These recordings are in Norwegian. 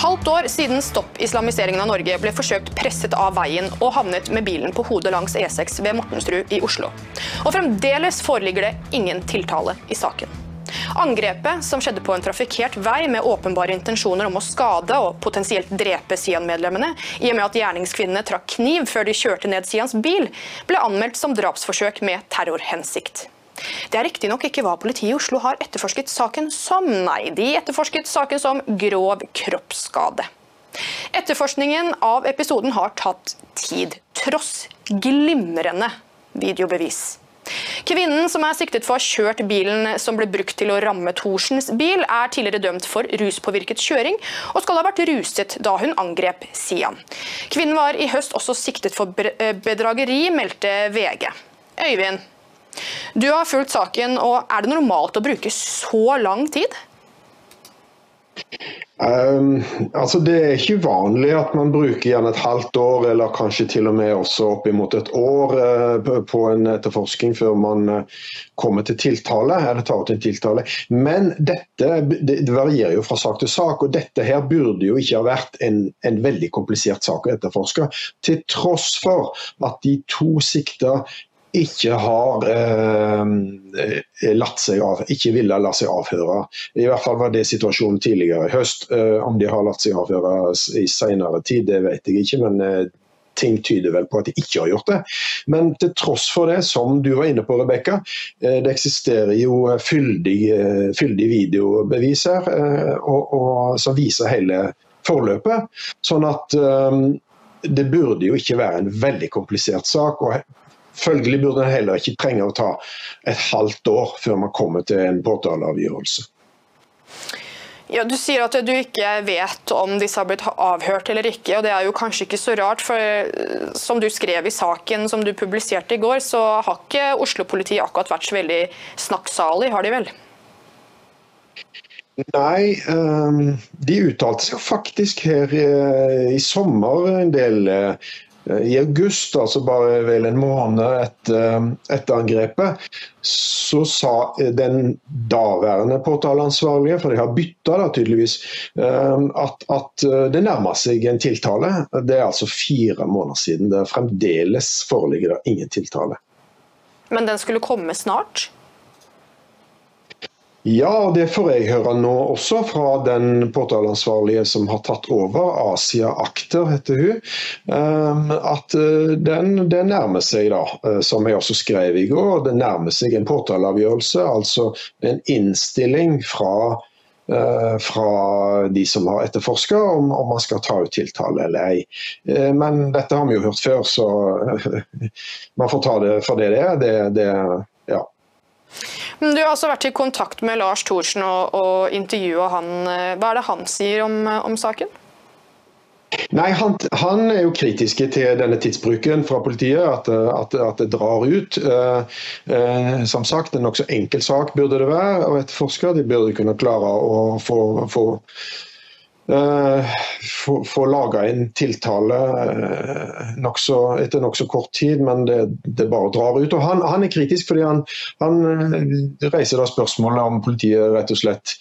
halvt år siden stopp-islamiseringen av Norge ble forsøkt presset av veien og havnet med bilen på hodet langs E6 ved Mortensrud i Oslo. Og fremdeles foreligger det ingen tiltale i saken. Angrepet, som skjedde på en trafikkert vei med åpenbare intensjoner om å skade og potensielt drepe Sian-medlemmene, i og med at gjerningskvinnene trakk kniv før de kjørte ned Sians bil, ble anmeldt som drapsforsøk med terrorhensikt. Det er riktignok ikke hva politiet i Oslo har etterforsket saken som, nei. De etterforsket saken som grov kroppsskade. Etterforskningen av episoden har tatt tid, tross glimrende videobevis. Kvinnen som er siktet for å ha kjørt bilen som ble brukt til å ramme Thorsens bil, er tidligere dømt for ruspåvirket kjøring, og skal ha vært ruset da hun angrep Sian. Kvinnen var i høst også siktet for bedrageri, meldte VG. Øyvind, du har fulgt saken, og er det normalt å bruke så lang tid? Um, altså Det er ikke uvanlig at man bruker gjerne et halvt år, eller kanskje til og med også oppimot et år uh, på en etterforsking før man uh, kommer til tiltale, eller tar ut tiltale. Men dette det varierer jo fra sak til sak, og dette her burde jo ikke ha vært en, en veldig komplisert sak å etterforske. Til tross for at de to sikta ikke har eh, latt seg av, ikke ville la seg avhøre. I hvert fall var det situasjonen tidligere i høst. Eh, om de har latt seg avhøre i senere tid, det vet jeg ikke. men eh, ting tyder vel på at de ikke har gjort det. Men til tross for det, som du var inne på, Rebekka, eh, det eksisterer jo fyldig, eh, fyldig videobevis her og, og, som viser hele forløpet. Sånn at det burde jo ikke være en veldig komplisert sak. og Følgelig burde en heller ikke trenge å ta et halvt år før man kommer til en påtaleavgjørelse. Ja, Du sier at du ikke vet om disse har blitt avhørt eller ikke. og Det er jo kanskje ikke så rart, for eh, som du skrev i saken som du publiserte i går, så har ikke Oslo-politiet akkurat vært så veldig snakksalig, har de vel? Nei, um, de uttalte seg faktisk her i, i sommer en del. Uh, i august, altså bare vel en måned etter, etter angrepet, så sa den daværende påtaleansvarlige, for de har bytta tydeligvis, at, at, det nærmer seg en tiltale. Det er altså fire måneder siden. Det fremdeles foreligger det ingen tiltale. Men den skulle komme snart? Ja, og det får jeg høre nå også fra den påtaleansvarlige som har tatt over, Asia Akter heter hun. Ehm, at eh, den, den, nærmer seg, da, eh, som jeg også skrev i går, det nærmer seg en påtaleavgjørelse. Altså en innstilling fra, eh, fra de som har etterforska om, om, man skal ta ut tiltale eller ei. Men dette har vi jo hørt før, så man får ta det for det det er. Det, det, ja. Du har også vært i kontakt med Lars Thorsen og, og intervjua han. Hva er det han sier om, om saken? Nei, han, han, er jo kritiske til denne tidsbruken fra politiet, at, at, at det drar ut. Eh, eh, som sagt, en nokså enkel sak burde det være å etterforske. De burde kunne klare å få, få Eh, få, få laga en tiltale eh, nok så, etter nokså kort tid, men det, det, bare drar ut. Og Han, han er kritisk fordi han, han, eh, reiser da spørsmålet om politiet rett og slett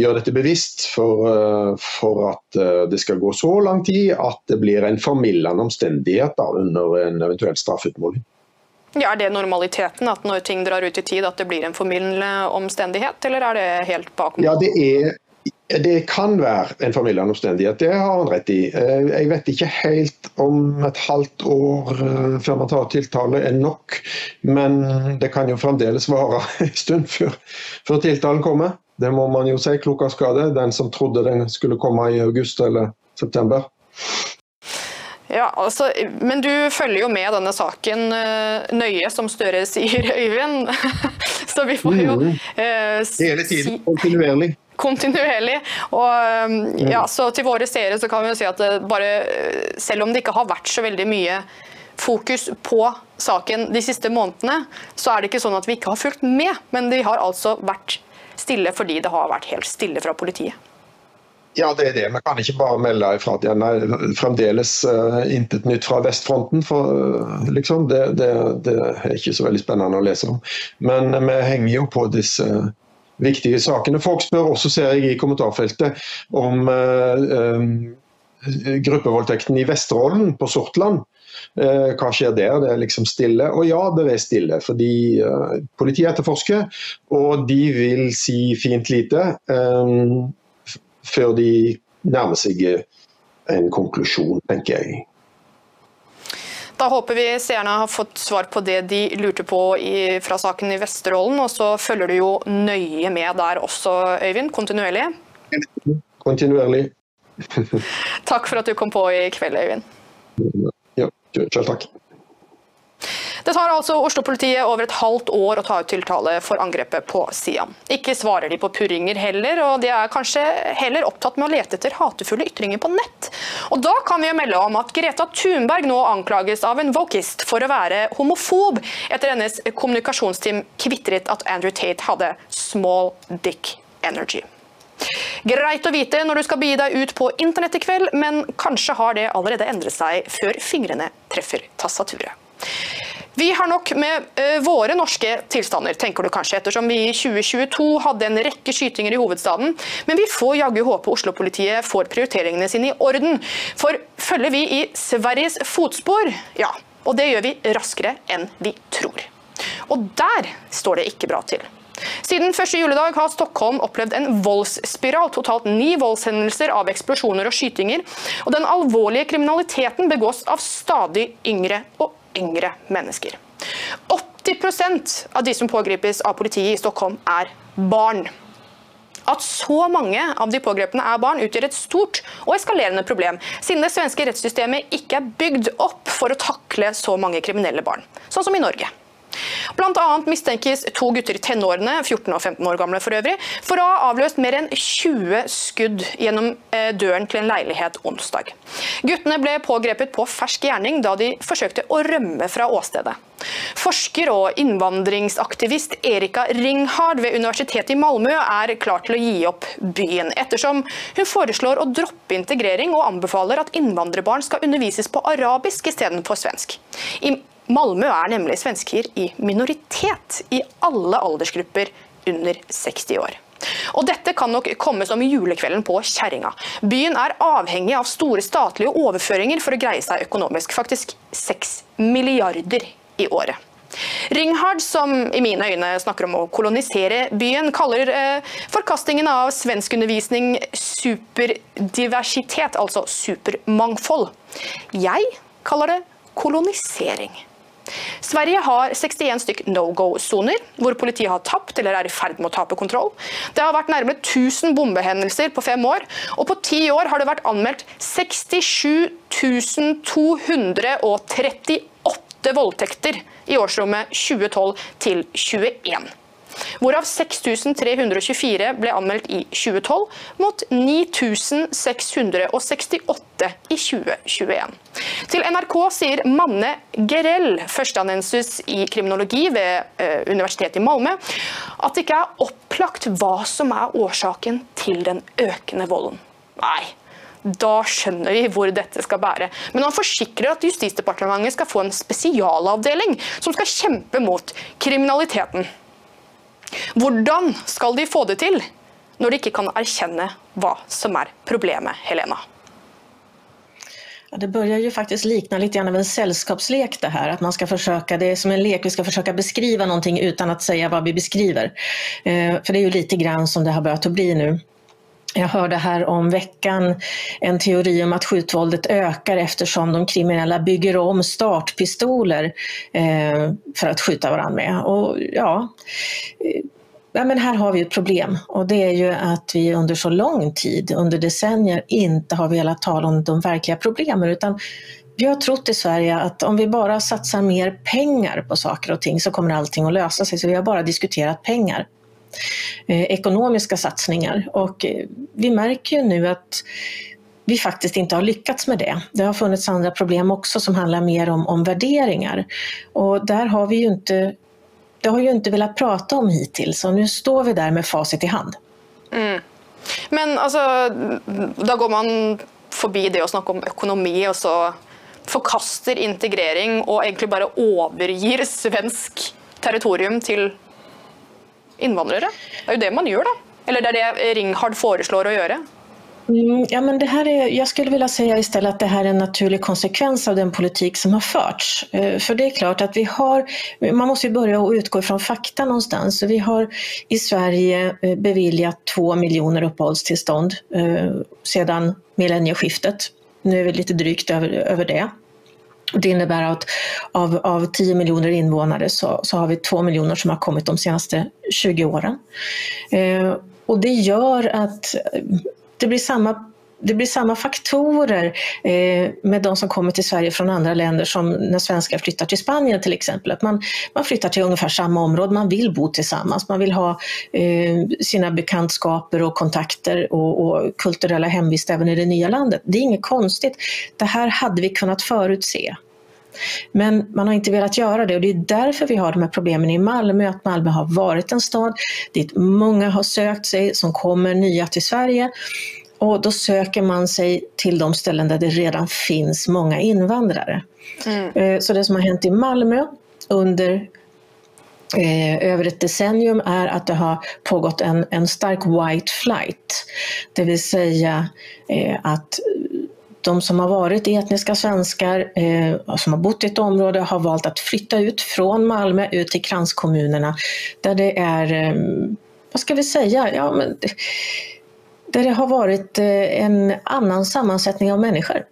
gjør dette bevisst for, for, at det skal gå så lang tid at det blir en formildende omstendighet da, under en eventuell straffeutmåling. Ja, Er det normaliteten at når ting drar ut i tid at det blir en formildende omstendighet, eller er det helt bakom? Ja, det er, det kan være en formildende omstendighet, det har han rett i. Eh, jeg vet ikke helt om et halvt år eh, før man tar tiltale er nok, men det kan jo fremdeles vare en stund før, før tiltalen kommer. Det må man jo si, klok av skade. Den som trodde den skulle komme i august eller september. Ja, altså, Men du følger jo med denne saken uh, nøye, som Støre sier, Øyvind. Så vi får jo eh, Hele tiden, kontinuerlig kontinuerlig. Og um, ja, så til våre seere så kan vi jo si at bare, selv om det ikke har vært så veldig mye fokus på saken de siste månedene, så er det ikke sånn at vi ikke har fulgt med. Men vi har altså vært stille fordi det har vært helt stille fra politiet. Ja, det er det. Vi kan ikke bare melde ifra at det fremdeles uh, intet nytt fra vestfronten. for uh, liksom, det, det, det, er ikke så veldig spennende å lese om. Men uh, vi henger jo på disse viktige sakene. Folk spør også, ser jeg i kommentarfeltet, om um, gruppevoldtekten i Vesterålen på Sortland. Hva skjer der? Det er liksom stille. Og ja, det er stille. Fordi politiet etterforsker, og de vil si fint lite før de nærmer seg en konklusjon, tenker jeg. Da håper vi seerne har fått svar på det de lurte på i, fra saken i Vesterålen. Og så følger du jo nøye med der også, Øyvind. Kontinuerlig. Kontinuerlig. takk for at du kom på i kveld, Øyvind. Ja, selv takk. Det tar altså Oslo-politiet over et halvt år å ta ut tiltale for angrepet på Sian. Ikke svarer de på purringer heller, og de er kanskje heller opptatt med å lete etter hatefulle ytringer på nett. Og da kan vi jo melde om at Greta Thunberg nå anklages av en wokist for å være homofob, etter hennes kommunikasjonsteam kvitret at Andrew Tate hadde small dick energy. Greit å vite når du skal begi deg ut på internett i kveld, men kanskje har det allerede endret seg før fingrene treffer tastaturet. Vi har nok med uh, våre norske tilstander, tenker du kanskje, ettersom vi i 2022 hadde en rekke skytinger i hovedstaden. Men vi får jaggu håpe Oslo-politiet får prioriteringene sine i orden. For følger vi i Sveriges fotspor, ja, og det gjør vi raskere enn vi tror. Og der står det ikke bra til. Siden første juledag har Stockholm opplevd en voldsspiral. Totalt ni voldshendelser av eksplosjoner og skytinger. Og den alvorlige kriminaliteten begås av stadig yngre og yngre mennesker. 80% av de som pågripes av politiet i Stockholm, er barn. At så mange av de pågrepne er barn, utgjør et stort og eskalerende problem, siden det svenske rettssystemet ikke er bygd opp for å takle så mange kriminelle barn, sånn som i Norge. Bl.a. mistenkes to gutter i tenårene, 14 og 15 år gamle for øvrig, for å ha avløst mer enn 20 skudd gjennom eh, døren til en leilighet onsdag. Guttene ble pågrepet på fersk gjerning da de forsøkte å rømme fra åstedet. Forsker og innvandringsaktivist Erika Ringhard ved Universitetet i Malmö er klar til å gi opp byen, ettersom hun foreslår å droppe integrering og anbefaler at innvandrerbarn skal undervises på arabisk istedenfor svensk. I Malmö er nemlig svensker i minoritet i alle aldersgrupper under 60 år. Og dette kan nok komme som julekvelden på kjerringa. Byen er avhengig av store statlige overføringer for å greie seg økonomisk. Faktisk 6 milliarder i året. Ringhard, som i mine øyne snakker om å kolonisere byen, kaller eh, forkastingen av svenskundervisning superdiversitet, altså supermangfold. Jeg kaller det kolonisering. Sverige har 61 stykk no go-soner, hvor politiet har tapt eller er i ferd med å tape kontroll. Det har vært nærmere 1000 bombehendelser på fem år, og på ti år har det vært anmeldt 67 238 voldtekter i årsrommet 2012 til 2021 hvorav 6324 ble anmeldt i 2012, mot 9668 i 2021. Til NRK sier Manne Gerell, førsteanensus i kriminologi ved uh, Universitetet i Malmö, at det ikke er opplagt hva som er årsaken til den økende volden. Nei, da skjønner vi hvor dette skal bære. Men han forsikrer at Justisdepartementet skal få en spesialavdeling som skal kjempe mot kriminaliteten. Hvordan skal de få det til når de ikke kan erkjenne hva som er problemet, Helena? Det börjar ju faktiskt likna lite grann av en sällskapslek det här. Att man ska försöka, det är som en lek, vi ska försöka beskriva någonting utan att säga vad vi beskriver. Eh, för det är ju lite grann som det har börjat att bli nu. Jag hörde här om veckan en teori om att skjutvåldet ökar eftersom de kriminella bygger om startpistoler eh, för att skjuta varandra med. Och ja, eh, ja, men här har vi ett problem och det är ju att vi under så lång tid, under decennier, inte har velat tala om de verkliga problemen utan vi har trott i Sverige att om vi bara satsar mer pengar på saker och ting så kommer allting att lösa sig. Så vi har bara diskuterat pengar. Eh, ekonomiska satsningar. Och eh, vi märker ju nu att vi faktiskt inte har lyckats med det. Det har funnits andra problem också som handlar mer om, om värderingar. Och där har vi ju inte, det har ju inte velat prata om hittills och nu står vi där med facit i hand. Mm. Men altså, da går man forbi det å snakke om økonomi, og så forkaster integrering og egentlig bare overgir svensk territorium til innvandrere? Det er jo det man gjør, da. Eller det er det Ringhard foreslår å gjøre. Mm, ja, men det här är, jag skulle vilja säga istället att det här är en naturlig konsekvens av den politik som har förts. For För det är klart att vi har, man måste ju börja utgå ifrån fakta någonstans. Så Vi har i Sverige bevilget beviljat två miljoner uppehållstillstånd eh, sedan millennieskiftet. Nu är vi lite drygt över, över det. Det innebär att av, av 10 miljoner invånare så, så har vi 2 miljoner som har kommit de senaste 20 åren. Eh, och det gör att det blir samma det blir samma faktorer eh, med de som kommer till Sverige från andra länder som när svenskar flyttar till Spanien till exempel. Att man, man flyttar till ungefär samma område, man vill bo tillsammans, man vill ha eh, sina bekantskaper och kontakter och, och kulturella hemvist även i det nya landet. Det är inget konstigt. Det här hade vi kunnat förutse. Men man har inte velat göra det och det är därför vi har de här problemen i Malmö, att Malmö har varit en stad dit många har sökt sig som kommer nya till Sverige och då söker man sig till de ställen där det redan finns många invandrare. Mm. Så det som har hänt i Malmö under eh, över ett decennium är att det har pågått en, en stark white flight. Det vill säga eh, att de som har varit etniska svenskar eh, som har bott i ett område har valt att flytta ut från Malmö ut till kranskommunerna där det är, eh, vad ska vi säga, ja, men, där det har varit eh, en annan sammansättning av människor.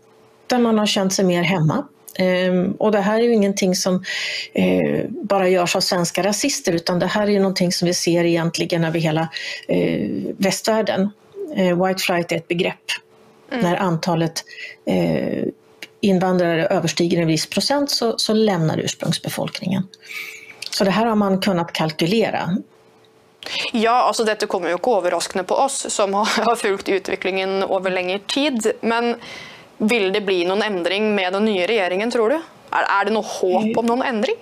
Där man har känt sig mer hemma. Ehm, Och det här är ju ingenting som eh, bara görs av svenska rasister utan det här är ju någonting som vi ser egentligen över hela eh, västvärlden. White flight är ett begrepp när antalet invandrare överstiger en viss procent så, så lämnar ursprungsbefolkningen. Så det här har man kunnat kalkylera. Ja, altså dette kommer jo ikke overraskende på oss som har fulgt utviklingen over lengre tid. Men vil det bli noen endring med den nye regjeringen, tror du? Er det noe håp om noen endring?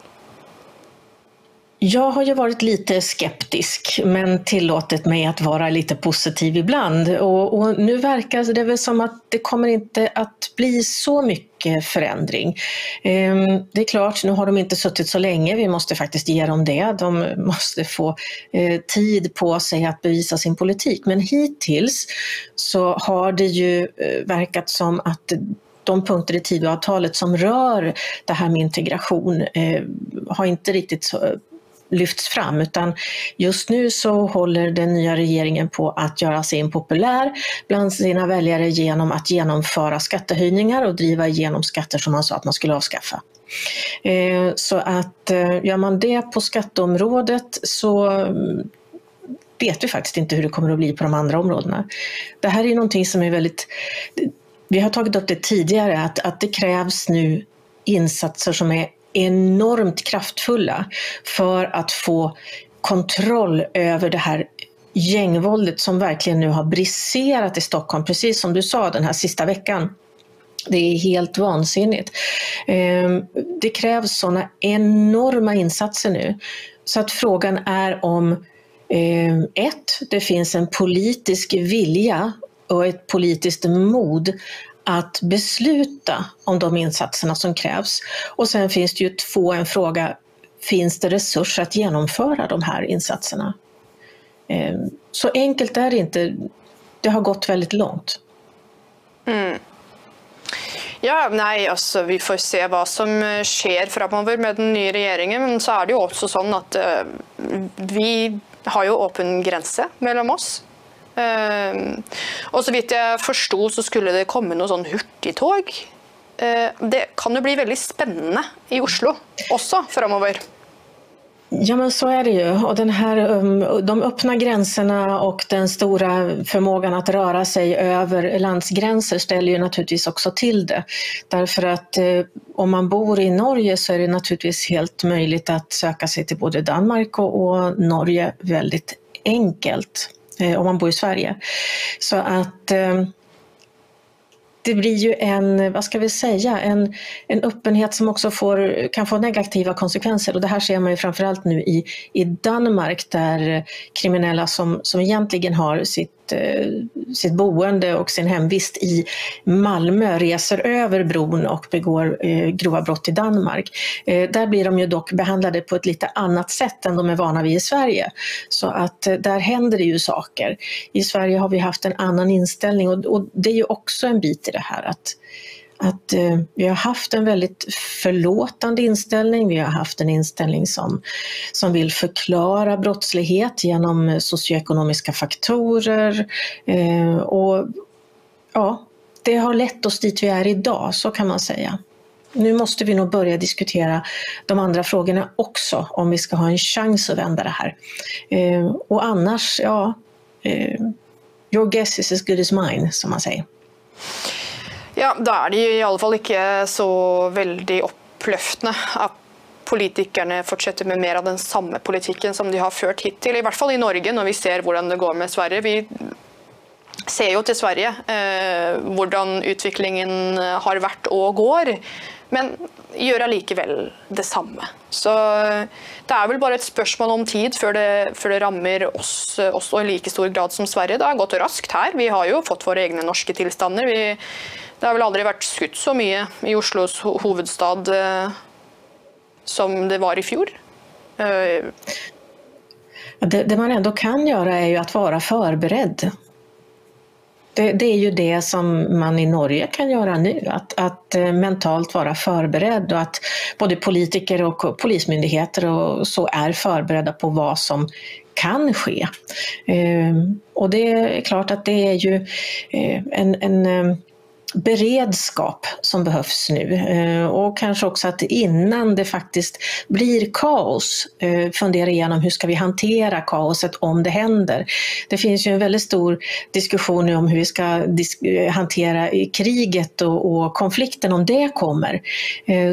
Jag har ju varit lite skeptisk men tillåtit mig att vara lite positiv ibland. Och, och nu verkar det väl som att det kommer inte att bli så mycket förändring. Ehm, Det är klart, nu har de inte suttit så länge, vi måste faktiskt ge dem det. De måste få eh, tid på sig att bevisa sin politik. Men hittills så har det ju eh, verkat som att de punkter i Tidöavtalet som rör det här med integration eh, har inte riktigt lyfts fram utan just nu så håller den nya regeringen på att göra sig impopulär bland sina väljare genom att genomföra skattehöjningar och driva igenom skatter som man sa att man skulle avskaffa. Eh, Så att eh, gör man det på skatteområdet så mm, vet vi faktiskt inte hur det kommer att bli på de andra områdena. Det här är någonting som är väldigt vi har tagit upp det tidigare, att, att det krävs nu insatser som är enormt kraftfulla för att få kontroll över det här gängvåldet som verkligen nu har briserat i Stockholm, precis som du sa den här sista veckan. Det är helt vansinnigt. Ehm, Det krävs sådana enorma insatser nu. Så att frågan är om eh, ett, det finns en politisk vilja och ett politiskt mod att besluta om de insatserna som krävs. Och sen finns det ju två, en fråga, finns det resurser att genomföra de här insatserna? Eh, Så enkelt är det inte. Det har gått väldigt långt. Ja, nei, altså Vi får se hva som eh, skjer framover med den nye regjeringen. Men så er det jo også sånn at uh, vi har jo åpen grense mellom oss. Eh, og så vidt jeg forsto, så skulle det komme noe sånn hurtigtog. Eh, det kan jo bli veldig spennende i Oslo også framover. Ja men så er det ju. Och den här, um, de öppna gränserna och den stora förmågan att röra sig över landsgränser ställer ju naturligtvis också till det. Därför att eh, om man bor i Norge så är det naturligtvis helt möjligt att söka sig till både Danmark och Norge väldigt enkelt om man bor i Sverige. Så att eh, det blir ju en, vad ska vi säga, en, en öppenhet som också får, kan få negativa konsekvenser. Och det här ser man ju framförallt nu i, i Danmark där kriminella som, som egentligen har sitt eh, sitt boende och sin hemvist i Malmö reser över bron och begår eh, grova brott i Danmark. Eh, där blir de ju dock behandlade på ett lite annat sätt än de är vana vid i Sverige. Så att där händer det ju saker. I Sverige har vi haft en annan inställning och, och det är ju också en bit i det här att att eh, vi har haft en väldigt förlåtande inställning. Vi har haft en inställning som, som vill förklara brottslighet genom socioekonomiska faktorer. Eh, och ja, det har lett oss dit vi är idag, så kan man säga. Nu måste vi nog börja diskutera de andra frågorna också om vi ska ha en chans att vända det här. Eh, och annars, ja, eh, your guess is as good as mine, som man säger. Ja, Da er det i alle fall ikke så veldig oppløftende at politikerne fortsetter med mer av den samme politikken som de har ført hittil. I hvert fall i Norge, når vi ser hvordan det går med Sverige. Vi ser jo til Sverige eh, hvordan utviklingen har vært og går, men gjør allikevel det samme. Så det er vel bare et spørsmål om tid før det, før det rammer oss også i like stor grad som Sverige. Det har gått raskt her. Vi har jo fått våre egne norske tilstander. Vi det har vel aldri vært skutt så mye i Oslos hovedstad eh, som det var i fjor. Eh, det, det, man ändå kan gjøre er ju att vara förberedd. Det, det, är ju det som man i Norge kan göra nu, att, eh, mentalt vara förberedd och att både politiker och polismyndigheter och så på vad som kan ske. Och det är klart att det är ju en, en beredskap som behövs nu eh, och kanske också att innan det faktiskt blir kaos eh, fundera igenom hur ska vi hantera kaoset om det händer. Det finns ju en väldigt stor diskussion nu om hur vi ska eh, hantera kriget och, konflikten om det kommer.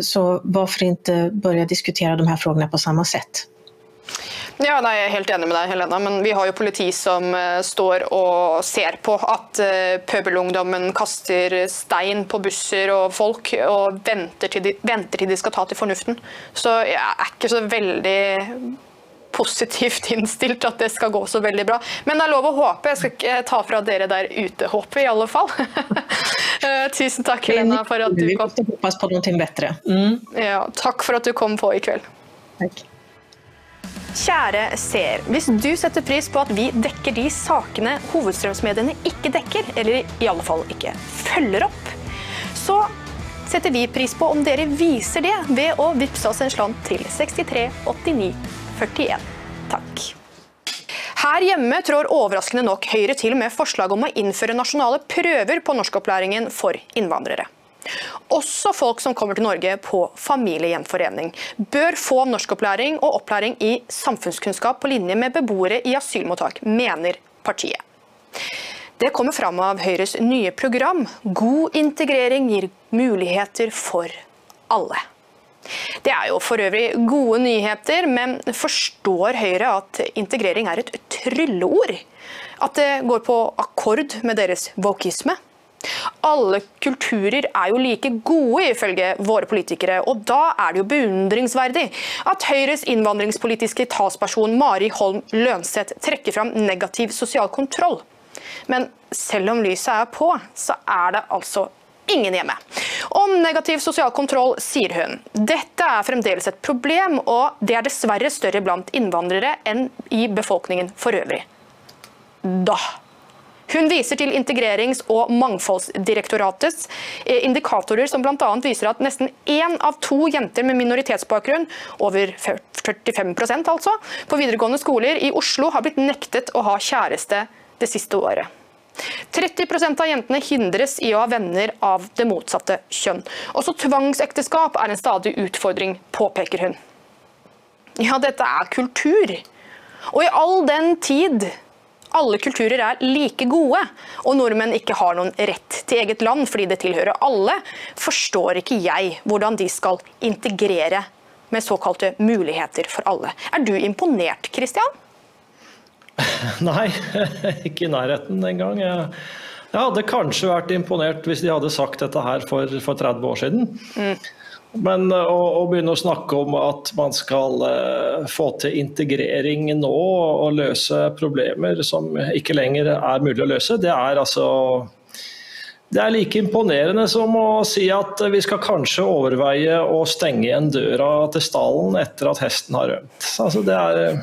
Så varför inte börja diskutera de här frågorna på samma sätt? Ja, nei, Jeg er helt enig med deg, Helena, men vi har jo politi som uh, står og ser på at uh, pøbelungdommen kaster stein på busser og folk, og venter til, de, venter til de skal ta til fornuften. Så jeg er ikke så veldig positivt innstilt at det skal gå så veldig bra. Men det er lov å håpe. Jeg skal ikke ta fra dere der ute håpet, i alle fall. tusen takk, Helena, for at du kom. på noe bedre. Mm. Ja, takk for at du kom på i kveld. Takk. Kjære seer. Hvis du setter pris på at vi dekker de sakene hovedstrømsmediene ikke dekker, eller i alle fall ikke følger opp, så setter vi pris på om dere viser det ved å vippse oss en slant til 63 89 41. Takk. Her hjemme trår overraskende nok Høyre til med forslag om å innføre nasjonale prøver på norskopplæringen for innvandrere. Også folk som kommer til Norge på familiegjenforening, bør få norskopplæring og opplæring i samfunnskunnskap på linje med beboere i asylmottak, mener partiet. Det kommer fram av Høyres nye program. God integrering gir muligheter for alle. Det er jo for øvrig gode nyheter, men forstår Høyre at integrering er et trylleord? At det går på akkord med deres wokisme? Alle kulturer er jo like gode, ifølge våre politikere. Og da er det jo beundringsverdig at Høyres innvandringspolitiske talsperson Mari Holm Lønseth trekker fram negativ sosial kontroll. Men selv om lyset er på, så er det altså ingen hjemme. Om negativ sosial kontroll sier hun dette er fremdeles et problem, og det er dessverre større blant innvandrere enn i befolkningen for øvrig. Da hun viser til Integrerings- og mangfoldsdirektoratets eh, indikatorer som bl.a. viser at nesten én av to jenter med minoritetsbakgrunn, over 45% altså, på videregående skoler i Oslo har blitt nektet å ha kjæreste det siste året. 30% av jentene hindres i å ha venner av det motsatte kjønn. Også tvangsekteskap er en stadig utfordring, påpeker hun. Ja, dette er kultur. Og i all den tid alle kulturer er like gode, og nordmenn ikke har noen rett til eget land fordi det tilhører alle, forstår ikke jeg hvordan de skal integrere med såkalte muligheter for alle. Er du imponert, Kristian? Nei, ikke i nærheten engang. Jeg Jeg hadde kanskje vært imponert hvis de hadde sagt dette her for, for 30 år siden. Mm. Men eh, å, å, begynne å snakke om at man skal uh, få til integrering nå og løse problemer som ikke lenger er mulig å løse, det er altså det er like imponerende som å si at vi skal kanskje overveie å stenge igjen døra til stallen etter at hesten har rømt. Altså det er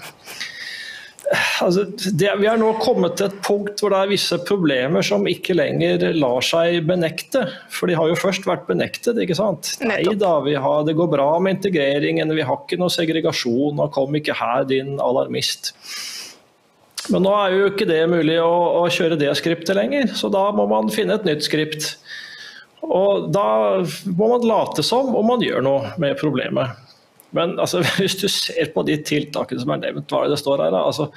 altså, det, vi er nå kommet til et punkt hvor det er visse problemer som ikke lenger lar seg benekte. For de har jo først vært benektet, ikke sant. Nei da, har, det går bra med integreringen, vi har ikke noe segregasjon, og kom ikke her, din alarmist. Men nå er jo ikke det mulig å, å kjøre det skriptet lenger, så da må man finne et nytt skript. Og da må man late som om man gjør noe med problemet. Men altså, hvis du ser på de tiltakene som er nevnt, hva er det det står her? Altså,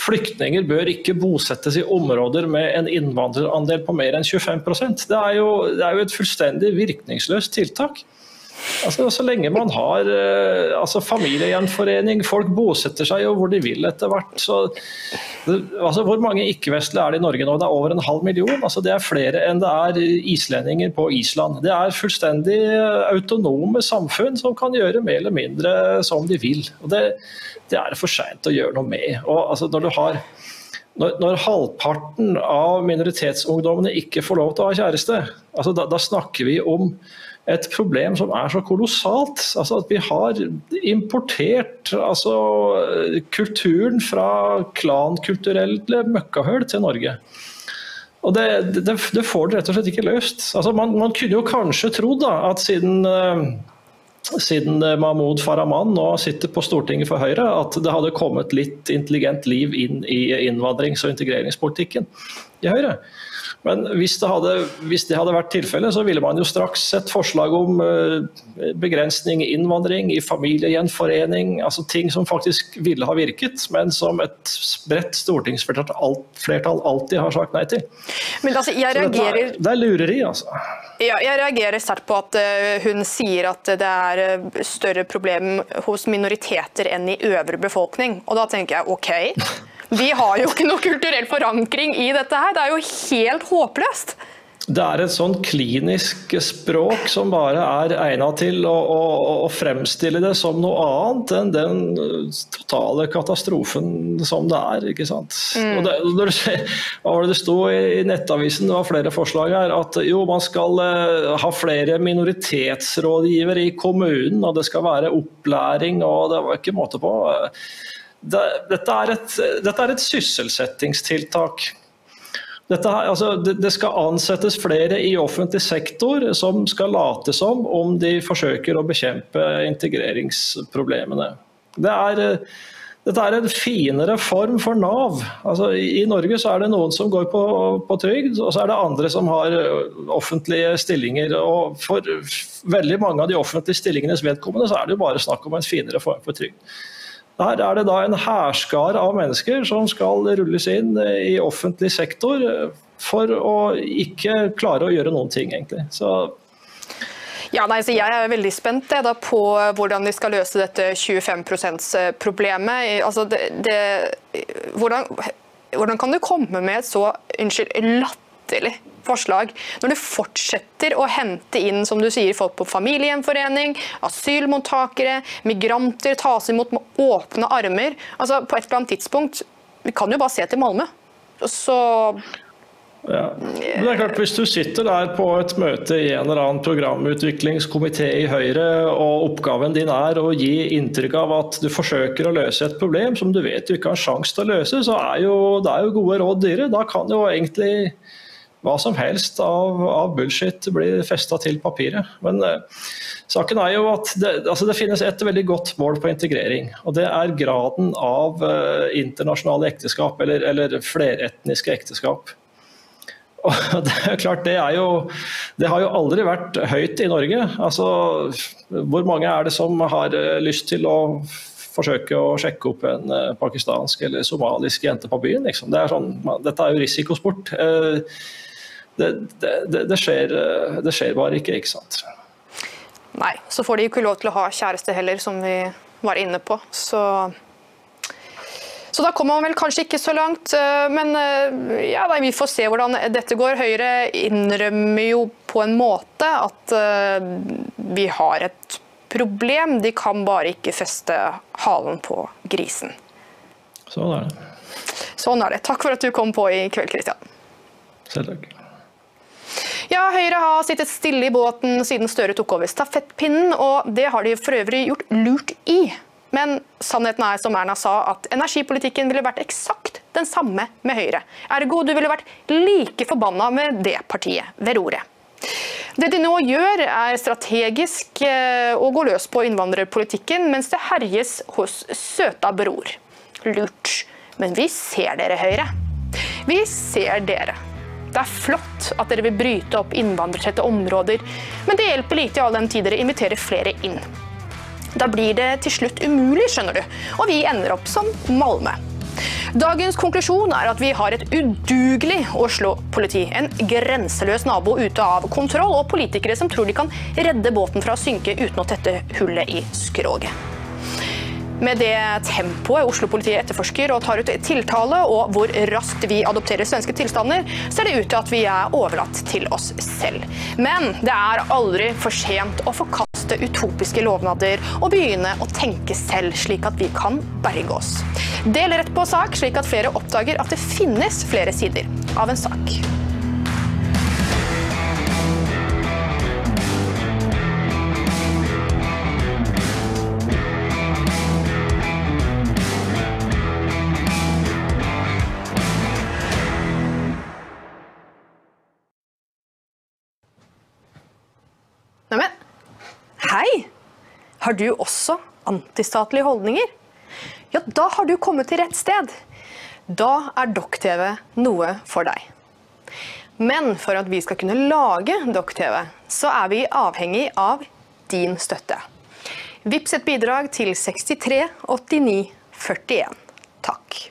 flyktninger bør ikke bosettes i områder med en innvandrerandel på mer enn 25 det er, jo, det er jo et fullstendig virkningsløst tiltak. Altså, så lenge man har eh, altså, familiegjenforening, folk bosetter seg jo hvor de vil etter hvert. Så, altså, hvor mange ikke-vestlige er det i Norge nå? Det er over en halv million. Altså, det er flere enn det er islendinger på Island. Det er fullstendig autonome samfunn som kan gjøre mer eller mindre som de vil. Og det, det er for seint å gjøre noe med. Og, altså, når du har når, når, halvparten av minoritetsungdommene ikke får lov til å ha kjæreste, altså da, da snakker vi om et problem som er så kolossalt. Altså at vi har importert altså, kulturen fra klankulturelle møkkahøl til Norge. Og det, det, det, får det rett og slett ikke løst. Altså man, man kunne jo kanskje trodd at siden uh, siden Mahmoud Farahman nå sitter på Stortinget for Høyre, at det hadde kommet litt intelligent liv inn i innvandrings- og integreringspolitikken i Høyre. Men hvis det, hadde, hvis det hadde vært tilfellet, så ville man jo straks sett forslag om eh, begrensning i innvandring, i familiegjenforening, altså ting som faktisk ville ha virket, men som et bredt stortingsflertall alltid har sagt nei til. Men altså, jeg reagerer... Det er, det er lureri, altså. Ja, jeg reagerer sterkt på at eh, hun sier at det er eh, større problem hos minoriteter enn i øvrig befolkning. Og da tenker jeg OK. Vi har jo ikke noe kulturell forankring i dette her. Det er jo helt håpløst. Det er et sånn klinisk språk som bare er egnet til å, å, å, fremstille det som noe annet enn den totale katastrofen som det er. ikke sant? Mm. Det, når du ser, hva var det det sto i Nettavisen, det var flere forslag her, at jo, man skal uh, ha flere minoritetsrådgivere i kommunen, og det skal være opplæring, og det var ikke måte på. Det, dette, er et, dette, er et, sysselsettingstiltak. Dette, altså, det, det, skal ansettes flere i offentlig sektor som skal late som om de forsøker å bekjempe integreringsproblemene. Det er, dette er en finere form for Nav. Altså, I Norge så er det noen som går på, på trygd, og så er det andre som har offentlige stillinger. og For veldig mange av de offentlige stillingenes vedkommende så er det jo bare snakk om en finere form for trygd. Her er det da en hærskare av mennesker som skal rulles inn i offentlig sektor for å ikke klare å gjøre noen ting, egentlig. Så ja, nei, Jeg er veldig spent da, på hvordan de skal løse dette 25 %-problemet. Altså, det, det, hvordan, hvordan, kan du komme med et så unnskyld, latterlig forslag. Når du fortsetter å hente inn som du sier, folk på familiegjenforening, asylmottakere, migranter tas imot med åpne armer. Altså, På et eller annet tidspunkt Vi kan jo bare se til Malmö. Så ja. Men det er klart, Hvis du sitter der på et møte i en eller annen programutviklingskomité i Høyre, og oppgaven din er å gi inntrykk av at du forsøker å løse et problem som du vet du ikke har sjanse til å løse, så er jo, det er jo gode råd dyre. Da kan jo egentlig hva som helst av, av bullshit blir festa til papiret. Men uh, saken er jo at det, altså det, finnes et veldig godt mål på integrering. Og det er graden av uh, internasjonale ekteskap, eller, eller fleretniske ekteskap. Og det er klart, det, er jo, det har jo aldri vært høyt i Norge. Altså, hvor mange er det som har eh, lyst til å forsøke å sjekke opp en pakistansk eller somalisk jente på byen? Liksom? Det er sånn, dette er jo risikosport. Uh, det, det, det, skjer, det skjer bare ikke, ikke sant. Nei, så får de ikke lov til å ha kjæreste heller, som vi var inne på. Så Så da kommer man vel kanskje ikke så langt, eh, men eh, ja, nei, vi får se hvordan dette går. Høyre innrømmer jo på en måte at eh, vi har et problem. De kan bare ikke feste halen på grisen. Sånn er det. Sånn er det. Takk for at du kom på i kveld, Kristian. Selv takk. Ja, Høyre har sittet stille i båten siden Støre tok over stafettpinnen, og det har de for øvrig gjort lurt i. Men sannheten er, som Erna sa, at energipolitikken ville vært eksakt den samme med Høyre. Ergo du ville vært like forbanna med det partiet ved roret. Det de nå gjør, er strategisk eh, å gå løs på innvandrerpolitikken, mens det herjes hos søta bror. Lurt. Men vi ser dere, Høyre. Vi ser dere. Det er flott at dere vil bryte opp innvandrertette områder, men det hjelper lite all den tid dere inviterer flere inn. Da blir det til slutt umulig, skjønner du, og vi ender opp som Malmö. Dagens konklusjon er at vi har et udugelig Oslo-politi. En grenseløs nabo ute av kontroll, og politikere som tror de kan redde båten fra å synke uten å tette hullet i skroget. Med det tempoet Oslo-politiet etterforsker og tar ut tiltale, og hvor raskt vi adopterer svenske tilstander, ser det ut til at vi er overlatt til oss selv. Men det er aldri for sent å forkaste utopiske lovnader og begynne å tenke selv, slik at vi kan berge oss. Del rett på sak, slik at flere oppdager at det finnes flere sider av en sak. Hei! Har du også antistatlige holdninger? Ja, da har du kommet til rett sted. Da er Dokk-TV noe for deg. Men for at vi skal kunne lage Dokk-TV, så er vi avhengig av din støtte. Vips et bidrag til 63 89 41.